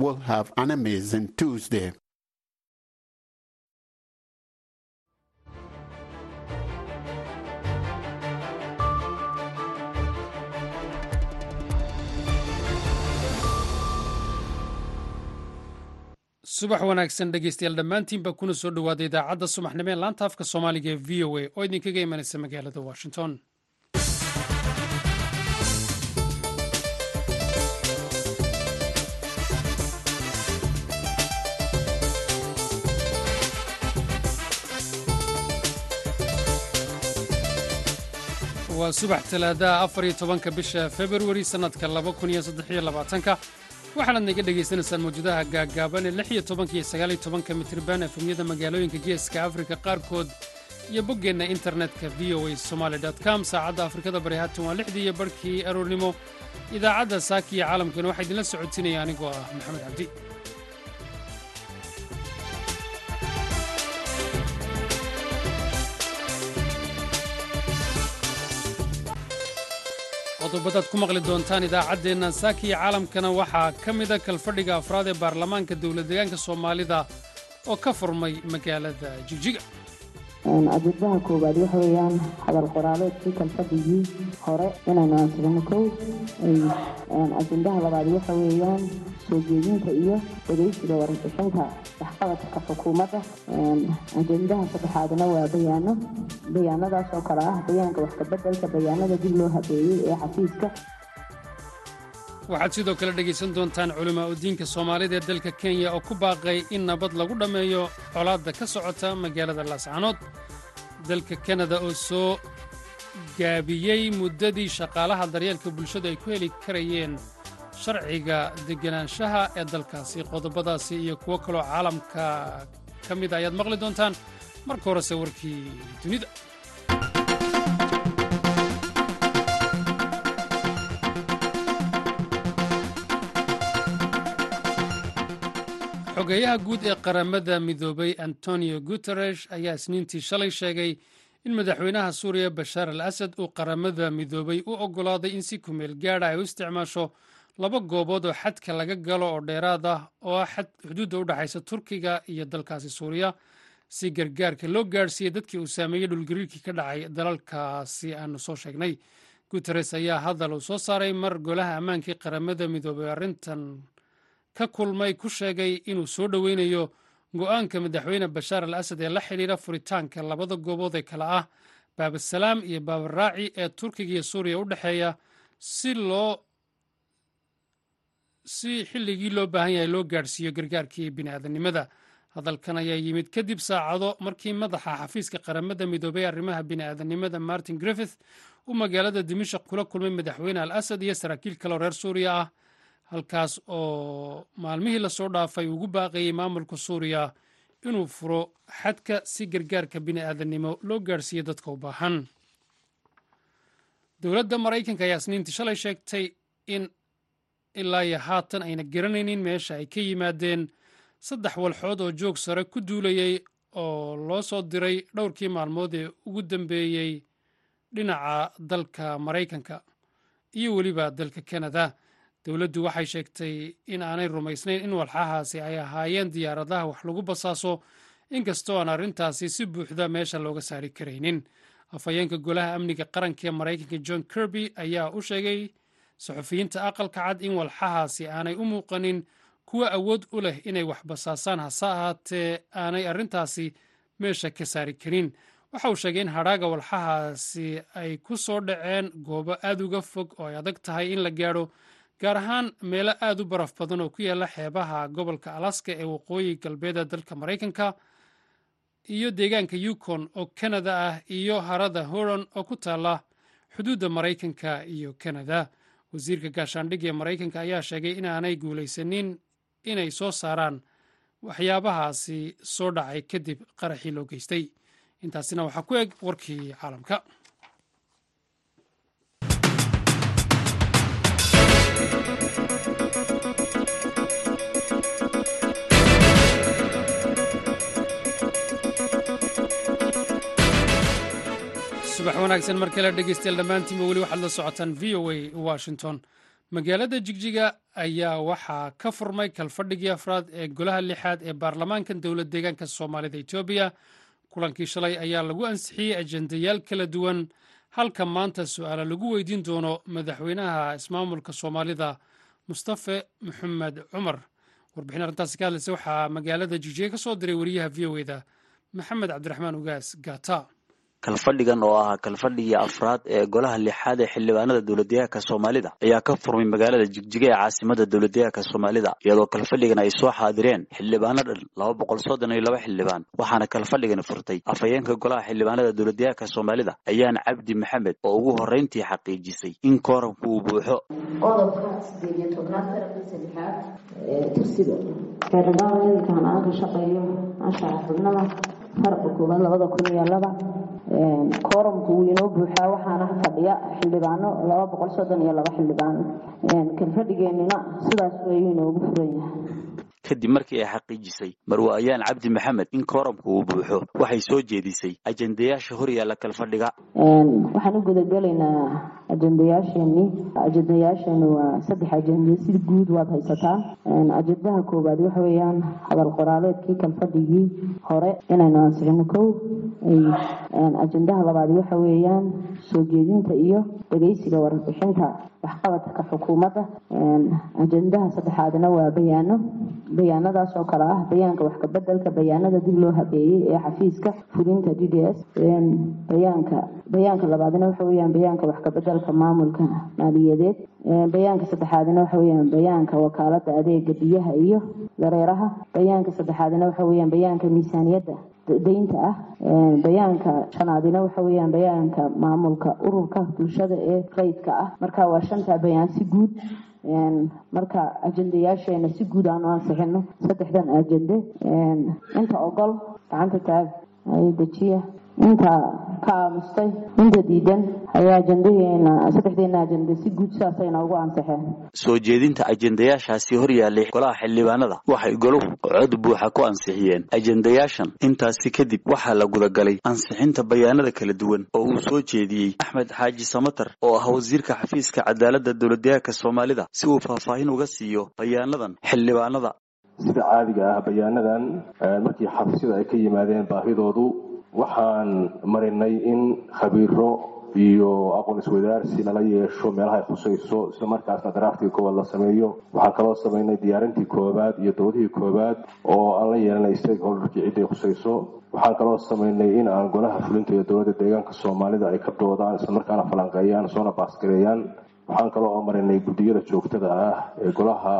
will have an amazing Tuesday. subax wanaagsan dhegeystayaal dhammaantiinba kuna soo dhowaada idaacadda subaxnimo ee laanta afka soomaaliga ee v o a oo idinkaga imanaysa magaalada washington waa subax talaadaha afar iyo tobanka bisha februari sannadka laba kun iyo saddexiyo labaatanka. Waxaanaad naga dhegaysanaysaan mawjadaha gaaggaaban ee lix iyo tobanka iyo sagaal iyo tobanka mitriban efemyada magaalooyinka geeska afrika qaarkood iyo boggeenna internetka v o a somaali com. Saacadda afrikada bari haatan waa lixdii iyo barhkii aroornimo. Idaacadda saaki iyo caalamkana waxaa idinla socodsiinaya anigoo ah maxamed cabdi qodobadaad ku maqli doontaan idaacaddeenna saaki iyo caalamkana waxaa ka mida kalfadhiga afraad ee baarlamaanka dowladdeegaanka soomaalida oo ka furmay magaalada jigjiga adeedaha koowaad waxa weeyaan hadal qoraaleedkii kalfadhigii hore inaynu ansixino kow? Ajendaha labaad waxa weeyaan soo jeedinta iyo dhegeysiga warbixinta waxqabadka xukuumadda. Ajendaha saddexaadna waa bayaano. Bayaanadaas oo kale ah bayaanka waxkabedelka bayaanada dib loo habeeyey ee xafiiska waxaad sidoo kale dhegaysan doontaan culimaa udiinka soomaalida ee dalka kenya oo ku baaqay in nabad lagu dhammeeyo colaadda ka socota magaalada laascanood dalka kanada oo soo gaabiyey muddadii shaqaalaha daryeelka bulshadu ay ku heli karayeen sharciga degganaanshaha ee dalkaasi qodobadaasi iyo kuwo kaloo caalamka ka mida ayaad maqli doontaan marka horese warkii dunida xogeeyaha guud ee qaramada midoobay antonio guteresh ayaa isniintii shalay sheegay in madaxweynaha suuriya bashaar al asad uu qaramada midoobay u oggolaaday in si kumeel gaadha ay u isticmaasho laba goobood oo xadka laga galo oo dheeraad ah oo ah xuduudda u dhexaysa turkiga iyo dalkaasi suuriya. Si gargaarka loo gaadhsiiyey dadkii uu saameeyey dhulgariirkii ka dhacay dalalkaasi aanu soo sheegnay. Guteres ayaa hadal uu soo saaray mar golaha ammaankii qaramada midoobay arrintan ka kulmay ku sheegay inuu soo dhoweynayo go'aanka madaxweyne bashaar al asad ee la xidhiira furitaanka labada goobood ee kale ah baabasalaam iyo baabaraaci ee turkiga iyo suuriya u dhexeeya si loo si xilligii loo baahan yahay loo gaadhsiiyo gargaarkii bini'aadanimada hadalkan ayaa yimid kadib saacado markii madaxa xafiiska qaramada midoobay arrimaha bini'aadanimada martin griffith uu magaalada dimashaq kula kulmay madaxweyne al asad iyo saraakiil kaleo reer suuriya ah halkaas oo maalmihii la soo dhaafay ugu baaqayey maamulka suuriya inuu furo xadka si gargaarka bini'aadanimo loo gaadhsiiyo dadka u baahan. Dowladda maraykanka ayaa isniintii shalay sheegtay in ilaa iyo haatan ayna garanaynin meesha ay ka yimaadeen saddex walxood oo joog sare ku duulayey oo loo soo diray dhowrkii maalmood ee ugu dambeeyey dhinaca dalka maraykanka iyo weliba dalka kanada dowladdu waxay sheegtay in aanay rumaysnayn in walxahaasi ay ahaayeen diyaaradaha wax lagu basaaso inkastoo aan arrintaasi si buuxda meesha looga saari karaynin. Afhayeenka golaha amniga qaranka ee maraykanka john kirby ayaa u sheegay saxufiyiinta aqalka cad in walxahaasi aanay u muuqanin kuwa awood u leh inay wax basaasaan hase ahaatee aanay arrintaasi meesha ka saari karin. Waxa uu sheegay in hadhaaga walxahaasi ay ku soo dhaceen goobo aad uga fog oo ay adag tahay in la gaadho gaar ahaan meelo aad u baraf badan oo ku yaalla xeebaha gobolka alaska ee waqooyi galbeeda dalka maraykanka iyo deegaanka yukon oo kanada ah iyo harada horon oo ku taalla xuduudda maraykanka iyo kanada wasiirka gaashaandhig ee maraykanka ayaa sheegay inaanay guulaysanin inay soo saaraan waxyaabahaasi soo dhacay kadib qaraxii loo geystay. Intaasina waxaa ku eg warkii caalamka wanaagsan mar kale dhegeystayaal dhammaantiinba weli waxaad la socotaan v o a washington. Magaalada jigjiga ayaa waxaa ka furmay kalfadhigii afraad ee golaha lixaad ee baarlamaankan dowlad deegaanka soomaalida etoobiya kulankii shalay ayaa lagu ansixiyey ajendayaal kala duwan. Halka maanta su'aala lagu weydiin doono madaxweynaha ismaamulka soomaalida mustafe maxamed cumar warbixin arrintaasi ka hadlaysa waxaa magaalada jigjiga ka soo diray wariyaha v o eda maxamed cabdiraxmaan ugaas gata kalfadhigan oo ahaa kalfadhigii afraad ee golaha lixaad ee xildhibaanada dowladdeegaanka soomaalida ayaa ka furmay magaalada jigjiga ee caasimada dowladdeegaanka soomaalida iyadoo kalfadhigan ay soo xaadireen xildhibaano dhan laba boqol soddon iyo laba xildhibaan waxaana kalfadhigan furtay afhayeenka golaha xildhibaanada dowladdeegaanka soomaalida ayaan cabdi maxamed oo ugu horreyntii xaqiijisay in kooramku uu buuxo. Qodobka sideed iyo tobnaad qarabka saddexaad ee tirsiga xeerdhibaan aan ka shaqeeyo anshaxa xubnada farqa koowaad labada kun iyo laba kooramku wuu inoo buuxaa waxaana fadhiya xildhibaano laba boqol soddon iyo laba xildhibaan. Kalfadhigeenina sidaas ayuu inoogu furan yahay kadib markii ay xaqiijisay marwe ayaan cabdi maxamed in kooramku uu buuxo. Waxay soo jeedisay ajendayaasha hor yaalla kalfadhiga waxaan u gudagelaynaa ajendayaasheenii. Ajendayaasheenu waa saddex ajende si guud waad haysataan ajendaha koowaad waxa weeyaan hadal qoraaleedkii kalfadhigii hore inaynu ansixino kow. Ajendaha labaad waxa weeyaan soo jeedinta iyo dhegeysiga warbixinta waxqabadka xukuumadda ajendaha saddexaadna waa bayaano. Bayaanadaas oo kale ah bayaanka wax kabedelka bayaanada dib loo habeeyey ee xafiiska fulinta d d s bayaanka bayaanka labaadna waxa weyaan bayaanka wax kabedelka maamulka maaliyadeed bayaanka saddexaadna waxa weyaan bayaanka wakaalada adeega biyaha iyo dareeraha bayaanka saddexaadna waxa weyaan bayaanka miisaaniyadda daynta ah bayaanka shanaadina waxa weyaan bayaanka maamulka ururka bulshada ee rayidka ah. Marka waa shantaa bayaan si guud marka ajendayaasheena si guud aanu ansixino saddexdan ajende inta ogol gacanta taag dejiya inta ka aamustay inta diidan ayaa ajendaheena saddexdeena ajende si guud ugu ansixeen. Soo jeedinta ajendayaashaasi hor yaallay golaha xildhibaanada. Waxay goluhu cod buuxa ku ansixiyeen. Ajendayaashan intaasi kadib waxaa la gudagalay ansixinta bayaanada kala duwan oo uu soo jeediyey axmed xaaji samatar oo ah wasiirka xafiiska cadaaladda dowladdeegaanka soomaalida si uu faahfaahin uga siiyo bayaanadan xildhibaanada. Sida caadiga ah bayaanadan markii xafiisyada ay ka yimaadeen baahidoodu waxaan marinay in khabiiro iyo aqoon iswadaarsi lala yeesho meelaha ay khusayso isla markaasna daraaftii koowaad la sameeyo. Waxaan kaloo samaynay diyaarintii koowaad iyo doodihii koowaad oo aan la yeelanay stakeholderkii cidday khusayso. Waxaan kaloo samaynay in aan golaha fulinta iyo dowladda deegaanka soomaalida ay ka doodaan isla markaana falanqeeyaan soona baasgareeyaan waxaan kaloo oo marinay guddiyada joogtada ah ee golaha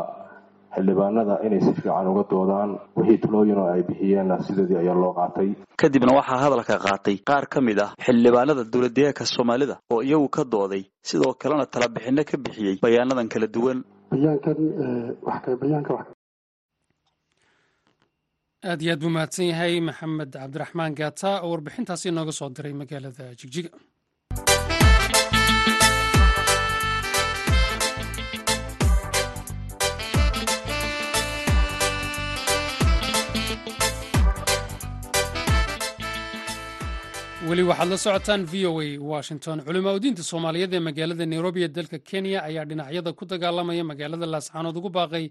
xildhibaanada inay si fiican uga doodaan wixii talooyin oo ay bixiyeenna sideedii ayaa loo qaatay. Kadibna waxaa hadalka qaatay qaar ka mid ah xildhibaanada dowladdeegaanka soomaalida oo iyagu ka dooday sidoo kalena talabixinno ka bixiyey bayaanadan kala duwan. Bayaanka aad iyo aad buu mahadsan yahay maxamed cabdiraxmaan gaata oo warbixintaasi inooga soo diray magaalada jigjiga weli waxaad la socotaan v o a washington. Culimaa udiinta soomaaliyeed ee magaalada nairobi ee dalka kenya ayaa dhinacyada ku dagaalamaya magaalada laascaanood ugu baaqay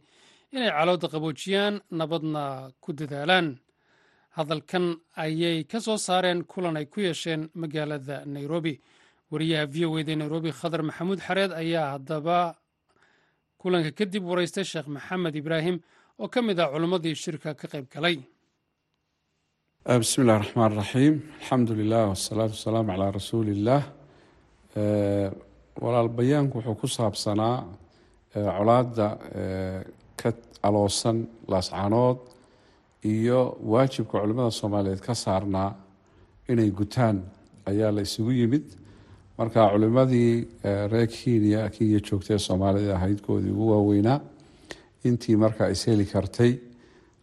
inay calooda qaboojiyaan nabadna ku dadaalaan. Hadalkan ayay ka soo saareen kulan ay ku yeesheen magaalada nairobi. Wariyaha v o eda nairobi khadar maxamuud xareed ayaa haddaba kulanka kadib waraystay sheekh maxamed ibraahim oo ka mid ah culimmadii shirka ka qayb galay bismi illahi raxmaan raxiim alxamdu lilah wasalaatu wasalaamu calaa rasuuli illaah walaal bayaanku wuxuu ku saabsanaa colaadda ka aloosan laascaanood iyo waajibka culimmada soomaaliyeed ka saarnaa inay gutaan ayaa la isugu yimid. Marka culimmadii reer kenya kenya joogtay soomaalida ahaydkoodii ugu waaweynaa intii markaa isheli kartay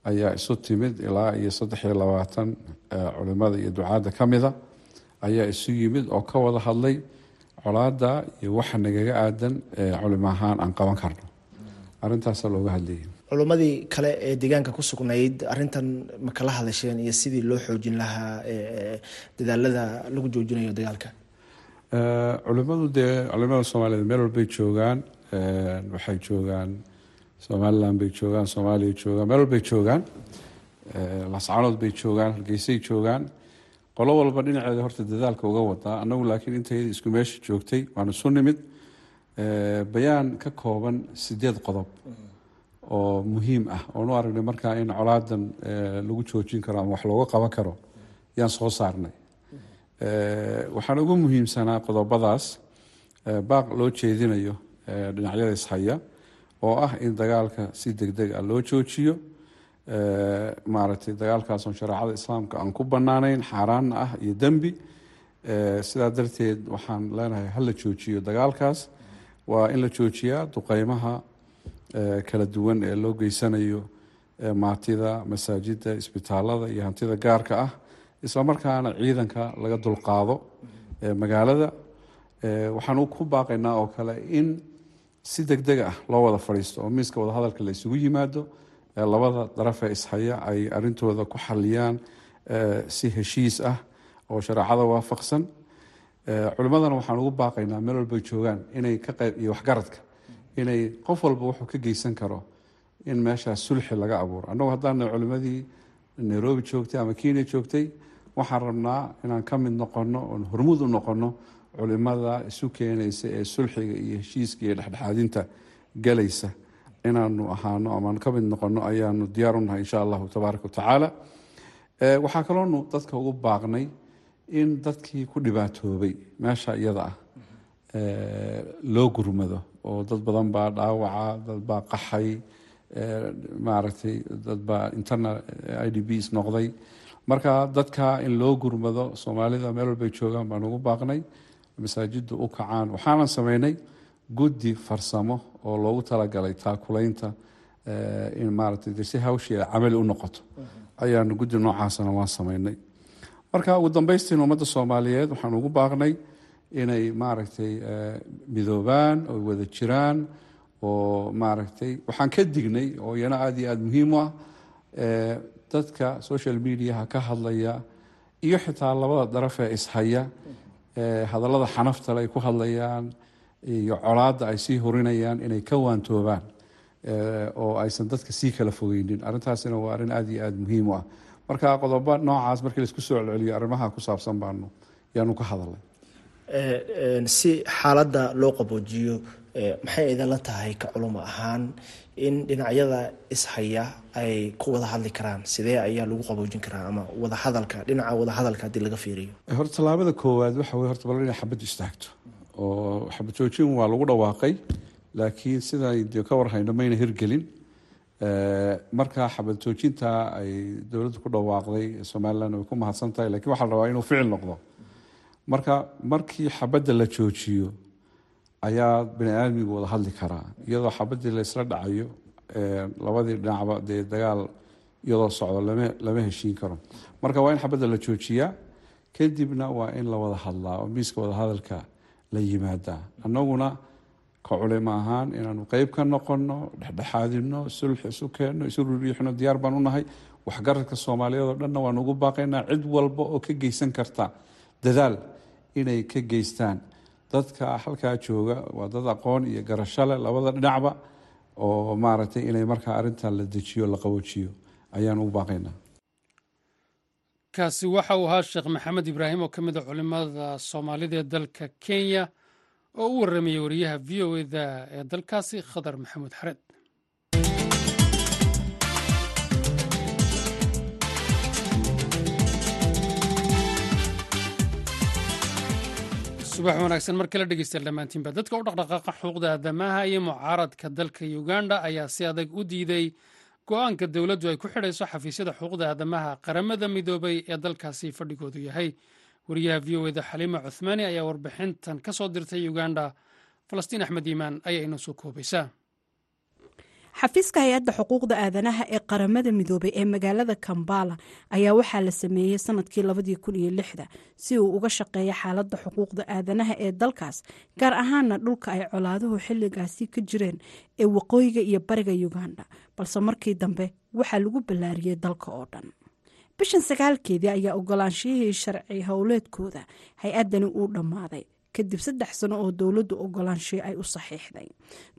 ayaa isu timid ilaa iyo saddex iyo labaatan culimada iyo ducaadda ka mida ayaa isu yimid oo ka wada hadlay colaadda iyo waxa nagaga aadan culimo ahaan aan qaban karno. Arintaasa looga hadlayay. Culimmadii kale ee deegaanka ku sugnayd arintan ma kala hadasheen iyo sidii loo xoojin lahaa dadaalada lagu joojinayo dagaalka? Culimadu dee culimada soomaaliyeed meel walbay joogaan waxay joogaan somalilan bay joogaan soomaaliya joogaan meel walbay joogaan lascanood bay joogaan hargeysay joogaan qolo walba dhinaceeda horta dadaalka uga wadaa annagu laakiin intayda isku meesha joogtay waanu isu nimid bayaan ka kooban sideed qodob oo muhiim ah. Oonu aragnay markaa in colaadan lagu joojin karo ama wax looga qaban karo yaan soo saarnay. Waxaan ugu muhiimsanaa qodobadaas baaq loo jeedinayo dhinacyada ishaya oo ah in dagaalka si deg deg ah loo joojiyo maaragtay dagaalkaasoo shareecada islaamka aan ku banaanayn xaaraanna ah iyo dembi sidaa darteed waxaan leenahay hala joojiyo dagaalkaas. Waa in la joojiyaa duqeymaha kala duwan ee loo geysanayo maatida masaajida isbitaalada iyo hantida gaarka ah islamarkaana ciidanka laga dulqaado magaalada. Waxaan ku baaqaynaa oo kale in si deg deg ah loo wada fadhiisto oo miiska wadahadalka la isugu yimaado labada darafee ishaya ay arintooda ku xaliyaan si heshiis ah oo shareecada waafaqsan. Culimmadana waxaan ugu baaqaynaa meel walbay joogaan inay ka qayb iyo waxgaradka inay qof walba wuxuu ka geysan karo in meeshaas sulxi laga abuuro. Annagu haddaana culimmadii nairobi joogtay ama kenya joogtay waxaan rabnaa inaan ka mid noqono oon hormuud u noqono culimada isu keenaysa ee sulxiga iyo heshiiska iyo dhexdhexaadinta galaysa. Inaanu ahaano amaan ka mid noqono ayaanu diyaar u nahay insha allahu tabaaraka watacaala waxaa kaloonu dadka ugu baaqnay in dadkii ku dhibaatoobay meesha iyada ah loo gurmado oo dad badan baa dhaawaca dad baa qaxay maaragtay dad baa internal i d bs noqday. Marka dadka in loo gurmado soomaalida meel walbay joogaan baan ugu baaqnay masaajidda u kacaan. Waxaanan sameynay guddi farsamo oo loogu talagalay taakulaynta in maaragtay si hawshii camali u noqoto. Ayaanu guddi noocaasana waan sameynay marka ugu dambaystiin ummadda soomaaliyeed waxaan ugu baaqnay inay maaragtay midoobaan oo wada jiraan oo maaragtay waxaan ka dignay oo iyana aada iyo aada muhiim u ah dadka social mediaha ka hadlaya iyo xitaa labada daraf ee ishaya hadallada xanaftale ay ku hadlayaan iyo colaadda ay sii horinayaan inay ka waantoobaan oo aysan dadka sii kala fogeynin arrintaasina waa arrin aada iyo aada muhiim u ah. Marka qodobo noocaas markii la isku soo celceliyo arrimaha ku saabsan baanu yaanu ka hadalnay si xaaladda loo qaboojiyo maxay idinla tahay ka culimo ahaan in dhinacyada ishaya ay ku wada hadli karaan sidee ayaa lagu qaboojin karaa ama wadahadalka dhinaca wadahadalka haddii laga fiiriyo? Horta tallaabada koowaad waxa weye horta bal inay xabaddu istaagto oo xabad waa lagu dhawaaqay laakiin siday dee ka warhayno mayna hirgelin. Marka xabad joojinta ay dowladda ku dhawaaqday somalilan way ku mahadsan tahay lakiin waxaa la rabaa inuu ficil noqdo marka markii xabadda la joojiyo ayaa bani aadmigu wada hadli karaa. Iyadoo xabaddii laysla dhacayo labadii dhinacba dee dagaal iyadoo socdo lama heshiin karo. Marka waa in xabadda la joojiyaa kadibna waa in la wada hadlaa oo miiska wada hadalka la yimaadaa. Annaguna ka culimo ahaan inaanu qeyb ka noqono dhexdhexaadino sulx isu keenno isu ruriixno diyaar baan u nahay. Waxgaradka soomaaliyeed oo dhanna waanu ugu baaqaynaa. Cid walba oo ka geysan karta dadaal inay ka geystaan. Dadka halkaa jooga waa dad aqoon iyo garasho leh labada dhinacba oo maaragtay inay markaa arrintan la dejiyo la qaboojiyo. Ayaan ugu baaqaynaa. Kaasi waxa uu ahaa sheekh maxamed ibraahim oo ka mid a culimada soomaalida ee dalka kenya oo u warramayay wariyaha v o eda ee dalkaasi khadar maxamuud xareed subax wanaagsan mar kale dhegeystayaal dhammaantiinba dadka u dhaqdhaqaaqa xuquuqda aadamaha iyo mucaaradka dalka uganda ayaa si adag u diiday go'aanka dowladdu ay ku xidhayso xafiisyada xuquuqda aadamaha qaramada midoobay ee dalkaasi fadhigoodu yahay. Wariyaha v o eda xaliima cuthmaani ayaa warbixintan ka soo dirtay uganda. Falastiin axmed iimaan ayaa inoo soo koobaysaa xafiiska hay'adda xuquuqda aadanaha ee qaramada midoobay ee magaalada kambala ayaa waxaa la sameeyey sannadkii si uu uga shaqeeya xaaladda xuquuqda aadanaha ee dalkaas gaar ahaana dhulka ay colaaduhu xilligaasi ka jireen ee waqooyiga iyo bariga uganda. Balse markii dambe waxaa lagu ballaariyey dalka oo dhan. Bishan sagaalkeedii ayaa ogolaanshihii sharci howleedkooda hay'addani uu dhammaaday kadib saddex sano oo dowladdu ogolaanshiyo ay u saxiixday.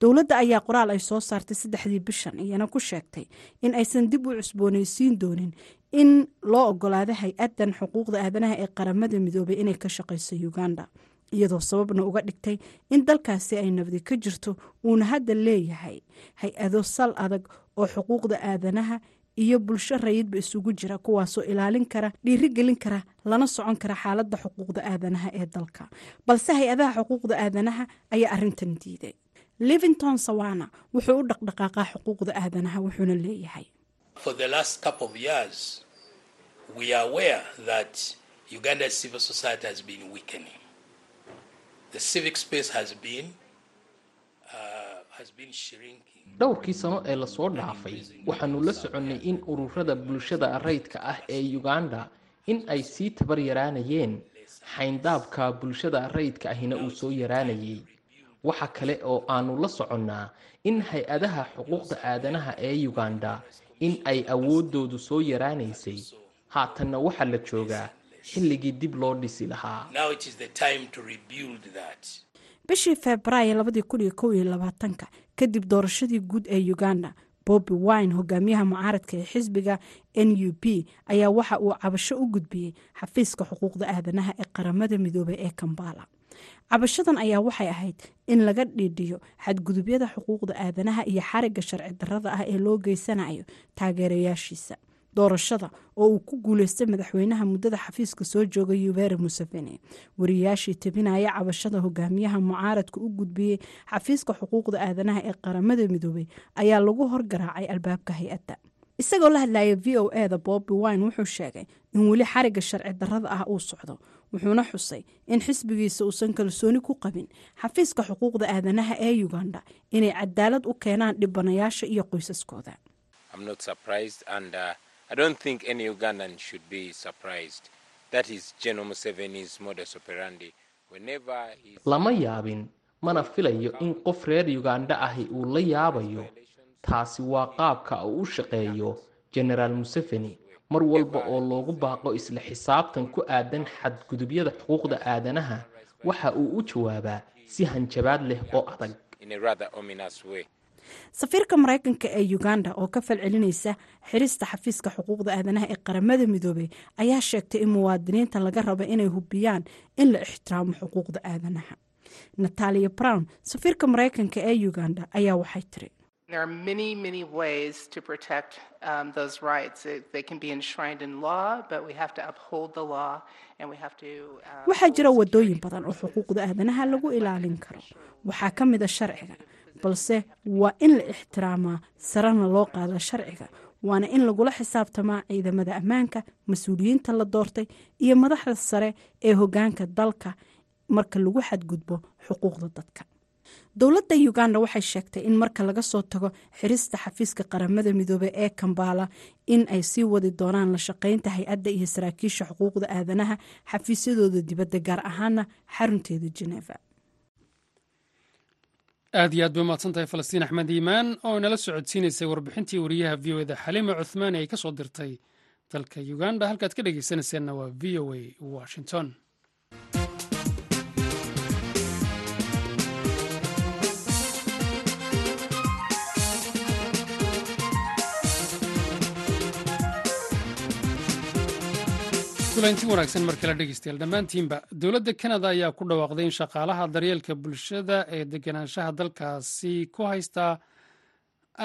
Dowladda ayaa qoraal ay soo saartay saddexdii bishan iyana ku sheegtay in aysan dib u cusboonaysiin doonin in loo ogolaado hay'adan xuquuqda aadanaha ee qaramada midoobay inay ka shaqayso uganda iyadoo sababna uga dhigtay in dalkaasi ay nabdi ka jirto uuna hadda leeyahay hay'ado sal adag oo xuquuqda aadanaha iyo bulsho rayidba isugu jira kuwaasoo ilaalin kara dhiirigelin kara lana socon kara xaaladda xuquuqda aadanaha ee dalka. Balse hay'adaha xuquuqda aadanaha ayaa arintan diiday. Livington sawana wuxuu u dhaqdhaqaaqaa xuquuqda aadanaha wuxuuna leeyahay dhowrkii sano ee la soo dhaafay waxaanu la soconnay in ururada bulshada rayidka ah ee uganda in ay sii tabar yaraanayeen. Xayndaabka bulshada rayidka ahina uu soo yaraanayay. Waxa kale oo aanu la soconnaa in hay'adaha xuquuqda aadanaha ee uganda in ay awoodoodu soo yaraanaysay. Haatanna waxaa la joogaa xilligii dib loo dhisi lahaa bishii labaatanka kadib doorashadii guud ee uganda bobi wine hogaamiyaha mucaaradka ee xisbiga n u p ayaa waxa uu cabasho u gudbiyey xafiiska xuquuqda aadanaha ee qaramada midoobay ee kambala cabashadan ayaa waxay ahayd in laga dhiidhiyo xadgudubyada xuquuqda aadanaha iyo xariga sharci darrada ah ee loo geysanayo taageerayaashiisa doorashada oo uu ku guuleystay madaxweynaha muddada xafiiska soo jooga yuveri museveni. Wariyaashii tabinaya cabashada hogaamiyaha mucaaradka u gudbiyey xafiiska xuquuqda aadanaha ee qaramada midoobay ayaa lagu horgaraacay albaabka hay'adda. Isagoo la hadlaya v o e da bobi wine wuxuu sheegay in weli xariga sharci darrada ah uu socdo wuxuuna xusay in xisbigiisa uusan kalsooni ku qabin xafiiska xuquuqda aadanaha ee uganda inay cadaalad u keenaan dhibanayaasha iyo qoysaskooda I don't think any Ugandan should be surprised. That is General Museveni's modus operandi. Whenever he... lama yaabin mana filayo in qof reer uganda ahi uu la yaabayo taasi waa qaabka uu u shaqeeyo genaraal museveni mar walba oo loogu baaqo isla xisaabtan ku aadan xadgudubyada xuquuqda aadanaha waxa uu u jawaabaa si hanjabaad leh oo adag safiirka maraykanka ee uganda oo ka falcelinaysa xirista xafiiska xuquuqda aadanaha ee qaramada midoobay ayaa sheegtay in muwaadiniinta laga rabo inay hubiyaan in la ixtiraamo xuquuqda aadanaha. Natalia brown safiirka maraykanka ee uganda ayaa waxay tiri There are many, many ways to protect um, those rights. They can be enshrined in law, but we have to uphold the law and we have to. Uh, waxaa jira wadooyin badan oo xuquuqda aadanaha lagu ilaalin karo waxaa ka mid a sharciga balse waa in la ixtiraamaa sarena loo qaada sharciga waana in lagula xisaabtamaa ciidamada ammaanka mas'uuliyiinta la doortay iyo madaxda sare ee hogaanka dalka marka lagu xadgudbo xuquuqda dadka dowladda uganda waxay sheegtay in marka laga soo tago xirista xafiiska qaramada midoobey ee kambala in ay sii wadi doonaan la shaqaynta hay'adda iyo saraakiisha xuquuqda aadanaha xafiisyadooda dibadda gaar ahaana xarunteeda geneva. Aad iyo aad bay umahadsan tahay falastiin axmed iimaan oo inala socodsiinaysay warbixintii wariyaha v o eda xaliima cuthmaani ay ka soo dirtay dalka uganda. Halkaad ka dhegeysanayseena waa v o a washington kulanti wanaagsan mar kale dhegeystayaal dhammaantiinba dowladda kanada ayaa ku dhawaaqday in shaqaalaha daryeelka bulshada ee deganaanshaha dalkaasi ku haystaa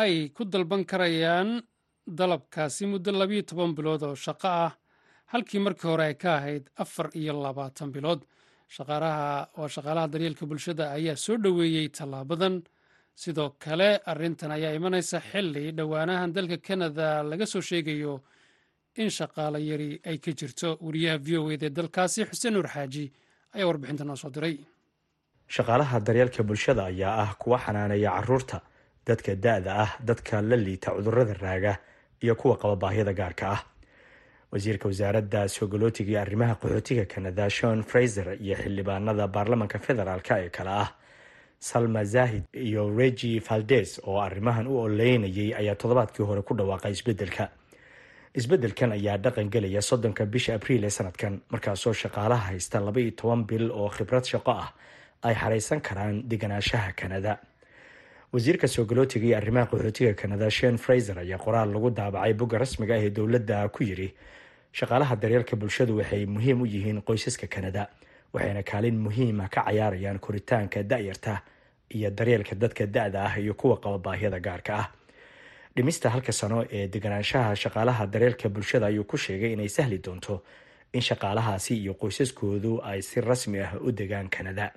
ay ku dalban karayaan dalabkaasi muddo labiyo toban bilood oo shaqo ah halkii markii hore ay ka ahayd afar iyo labaatan bilood. Waa shaqaalaha daryeelka bulshada ayaa soo dhoweeyey tallaabadan sidoo kale arrintan ayaa imanaysa xili dhowaanahan dalka kanada laga soo sheegayo in shaqaalo yari ay ka jirto wariyaha v o ed ee dalkaasi xuseen nuur xaaji ayaa warbixinta noo soo diray. Shaqaalaha daryeelka bulshada ayaa ah kuwa xanaaneeya carruurta dadka da-da ah dadka la liita cudurrada raaga iyo kuwa qaba baahiyada gaarka ah. Wasiirka wasaaradda soogolootiga iyo arrimaha qaxootiga kanada shon fraiser iyo xildhibaanada baarlamanka federaalk ee kale ah salma zahid iyo regi valdes oo arrimahan u oleynayay ayaa toddobaadkii hore ku dhawaaqay isbeddelka isbeddelkan ayaa dhaqan gelaya soddonka bisha abriil ee sanadkan markaasoo shaqaalaha haysta laba iyo toban bil oo khibrad shaqo ah ay xaraysan karaan deganaanshaha kanada. Wasiirka soogolootiga iyo arrimaha qaxootiga kanada shen fraiser ayaa qoraal lagu daabacay bogga rasmiga ah ee dowladda ku yiri shaqaalaha daryeelka bulshadu waxay muhiim u yihiin qoysaska kanada waxayna kaalin muhiima ka cayaarayaan koritaanka da-yarta iyo daryeelka dadka da-da ah iyo kuwa qaba baahiyada gaarka ah dhimista halka sano ee deganaanshaha shaqaalaha daryeelka bulshada ayuu ku sheegay inay sahli doonto in shaqaalahaasi iyo qoysaskoodu ay si rasmi ah u degaan kanada.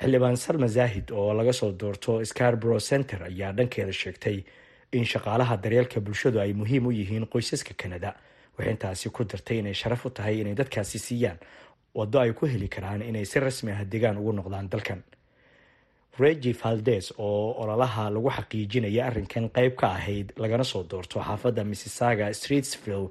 Xildhibaan salma zaahid oo laga soo doorto scarborough center ayaa dhankeeda sheegtay in shaqaalaha daryeelka bulshadu ay muhiim u yihiin qoysaska kanada waxay intaasi ku dartay inay sharaf u tahay inay dadkaasi siiyaan waddo ay ku heli karaan inay si rasmi ah degaan ugu noqdaan dalkan regi valdes oo ololaha lagu xaqiijinaya arrinkan qeyb ka ahayd lagana soo doorto xaafadda misssaga streetsville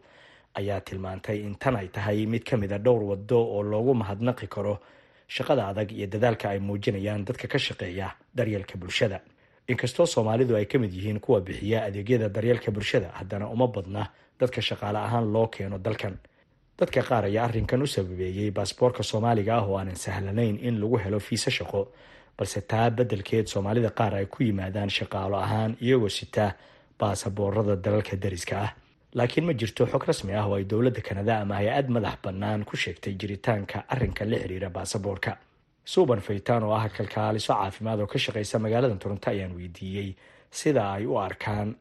ayaa tilmaantay in tan ay tahay mid ka mid a dhowr waddo oo loogu mahadnaqi karo shaqada adag iyo dadaalka ay muujinayaan dadka ka shaqeeya daryeelka bulshada. Inkastoo soomaalidu ay ka mid yihiin kuwa bixiya adeegyada daryeelka bulshada haddana uma badna dadka shaqaale ahaan loo keeno dalkan. Dadka qaar ayaa arrinkan u sababeeyey baasboorka soomaaliga ah oo aanan sahlanayn in lagu helo fiise shaqo balse taa beddelkeed soomaalida qaar ay ku yimaadaan shaqaalo ahaan iyagoo sita baasaboorada dalalka dariska ah laakiin ma jirto xog rasmi ah oo ay dowladda kanada ama hay'ad madax bannaan ku sheegtay jiritaanka arrinka la xiriira baasaboorka suuban faytaan oo ah kalkaaliso caafimaad oo ka shaqeysa magaalada toronto ayaan weydiiyey sida ay u arkaan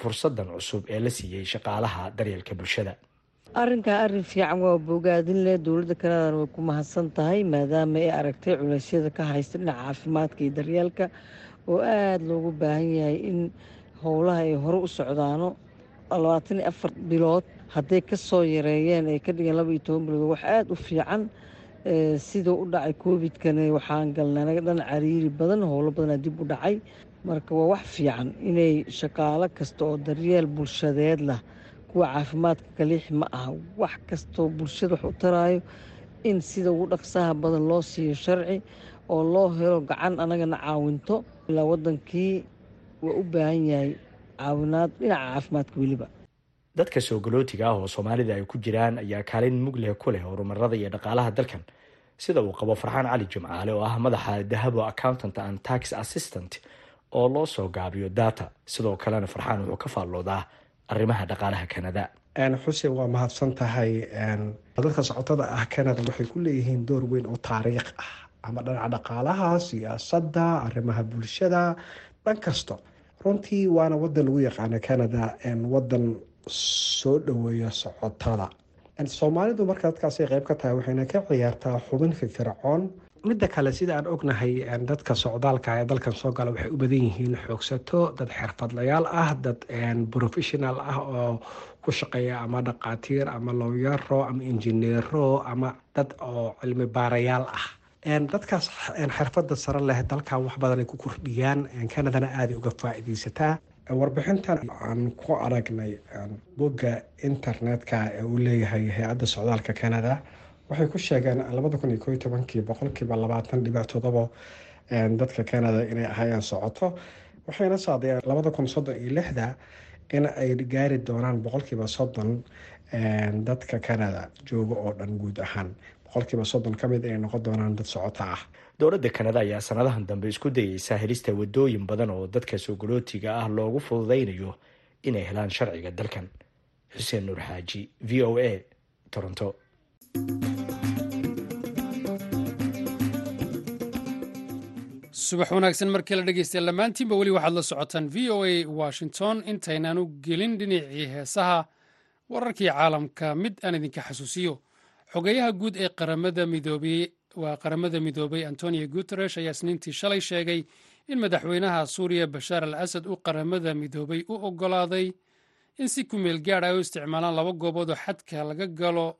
fursadan cusub ee la siiyey shaqaalaha daryeelka bulshada arrinkaa arrin fiican waa bogaadin leh dowladda kanadana way ku mahadsan tahay maadaama ay aragtay culeysyada ka haysta dhinaca caafimaadka iyo daryeelka oo aada loogu baahan yahay in howlaha ay hore u socdaano. Labaatan iyo afar bilood hadday ka soo yareeyeen ay ka dhigeen laba iyo toban bilood wax aada u fiican siduu u dhacay covidkana waxaan galnay anaga dhan cariiri badan howlo badanaa dib u dhacay. Marka waa wax fiican inay shaqaalo kasta oo daryeel bulshadeed lah kuwa caafimaadka kaliix ma aha. Wax kastoo bulshada wax u taraayo in sida ugu dhaqsaha badan loo siiyo sharci oo loo helo gacan anagana caawinto. Ilaa wadankii waa u baahan yahay caawinaad dhinaca caafimaadka weliba. Dadka soogolootiga ah oo soomaalida ay ku jiraan ayaa kaalin mugleh ku leh horumarada iyo dhaqaalaha dalkan. Sida uu qabo farxaan cali jimcaale oo ah madaxa dahabo accountant and tax assistant oo loo soo gaabiyo data. Sidoo kalena farxaan wuxuu ka faalloodaa arrimaha dhaqaalaha kanada. Xuseen waa mahadsan tahay dadka socotada ah canada waxay ku leeyihiin door weyn oo taariikh ah. Ama dhinaca dhaqaalaha siyaasadda arrimaha bulshada dhan kasto. Runtii waana wadan lagu yaqaano canada wadan soo dhaweeya socotada soomaalidu marka dadkaasay qeyb ka tahay waxayna ka ciyaartaa xubin firfircoon midda kale sida aan ognahay dadka socdaalka ee dalkan soo gala waxay u badan yihiin xoogsato dad xirfadlayaal ah dad professional ah oo ku shaqeeya ama dhaqaatiir ama lowyaro ama injineero ama dad oo cilmi baarayaal ah. Dadkaas xirfada sare leh dalkan wax badan ay ku kordhiyaan canadana aaday uga faa-ideysataa warbixintan aan ku aragnay bogga internetka ee uu leeyahay hay'adda socdaalka canada waxay ku sheegeen tobankii boqolkiiba labaatan dhibic todobo dadka canada inay ahaayeen socoto waxayna saadayeen lixda in ay gaari doonaan boqolkiiba soddon dadka canada jooga oo dhan guud ahaan. Boqolkiiba soddon ka mid inay noqon doonaan dad socoto ah. Dowladda kanada ayaa sanadahan dambe isku dayeysa helista wadooyin badan oo dadka soogolootiga ah loogu fududeynayo inay helaan sharciga dalkan. Xuseen nuur xaaji v o a toronto subax wanaagsan markii la dhegeystay lamaantiinba weli waxaad la socotaan v o a washington. Intaynaan u gelin dhinacii heesaha wararkii caalamka. Mid aan idinka xasuusiyo. Xogeyaha guud ee qaramada midoobey waa qaramada midoobay antonio guteresh ayaa isniintii shalay sheegay in madaxweynaha suuriya bashaar al asad uu qaramada midoobay u ogolaaday in si kumeel gaad ay u isticmaalaan laba goobood oo xadka laga galo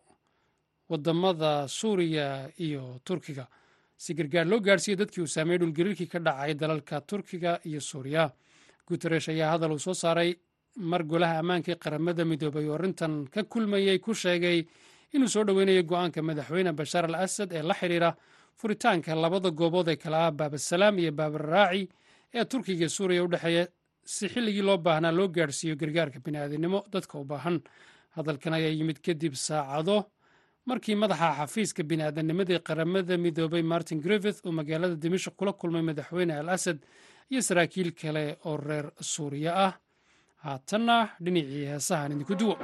waddamada suuriya iyo turkiga si gargaar loo gaadhsiiyo dadkii uu saameeyey dhulgariirkii ka dhacay dalalka turkiga iyo suuriya. Guteresh ayaa hadal uu soo saaray mar golaha ammaanka ee qaramada midoobay oo arrintan ka kulmayey ku sheegay inuu soo dhoweynayo go'aanka madaxweyne bashaar al asad ee la xidhiira furitaanka labada goobood ee kala ah baabasalaam iyo baabaraaci ee turkiga iyo suuriya u dhexeeya. Si xilligii loo baahnaa loo gaadhsiiyo gargaarka bini'aadinimo dadka u baahan. Hadalkan ayaa yimid kadib saacado markii madaxa xafiiska bini'aadanimada ee qaramada midoobay martin griffith uu magaalada dimashik kula kulmay madaxweyne al asad iyo saraakiil kale oo reer suuriya ah. Haatanna dhinacii heesahan idinku duwo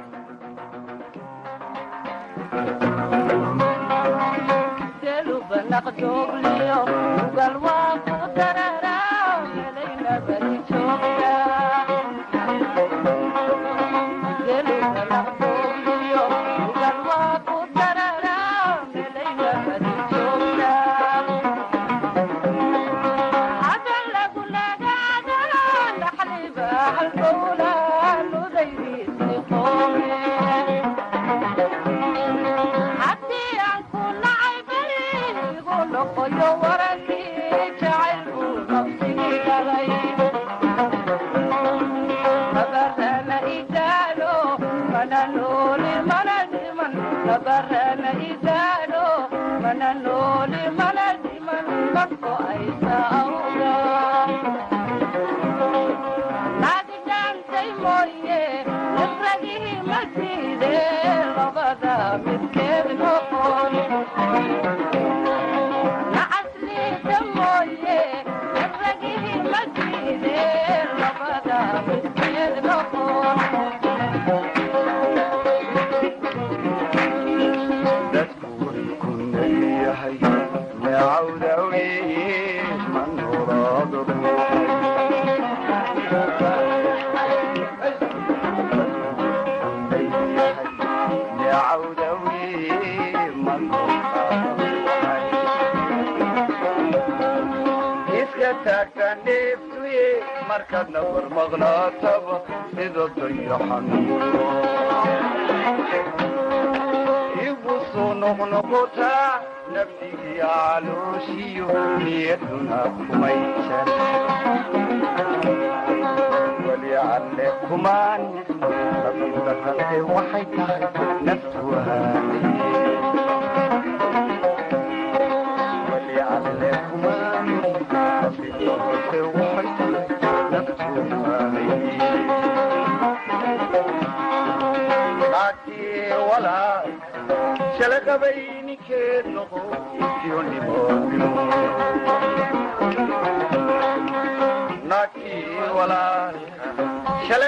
ibusuu noqnoqotaa nafdigii calooshiyo niyaduna kumay walicalle kumaan abiibatanay waxay tahay naftu wahaaliye jala qabayninkee noqotiyo nimoonnagtii walaalka jala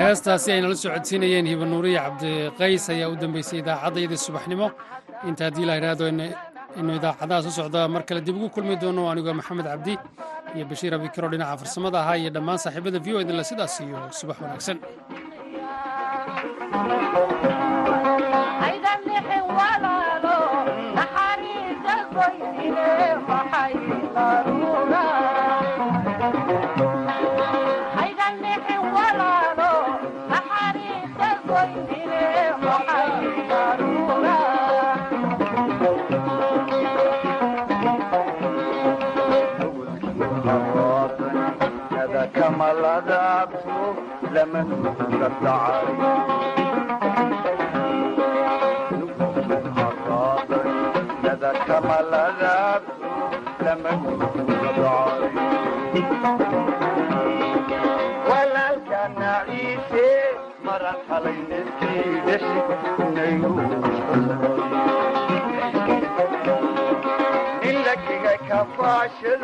heestaasi ayna la soo codsiinayeen hibanuuriya cabdiqays ayaa u dambeysay idaacaddayadii subaxnimo. Inta haddii la idhaahdo inu idaacadaha soo socda mar kale dib ugu kulmi doono anigoo maxamed cabdi iyo bashiir abikaro dhinaca farsamada ahaa iyo dhammaan saaxiibada v o idinle sidaas iyo subax wanaagsan الزمن وقت عاري كما لا لمن ضعيف ولا كان عيسى مرت علينا كيدش نيوش إلا كي كفاشر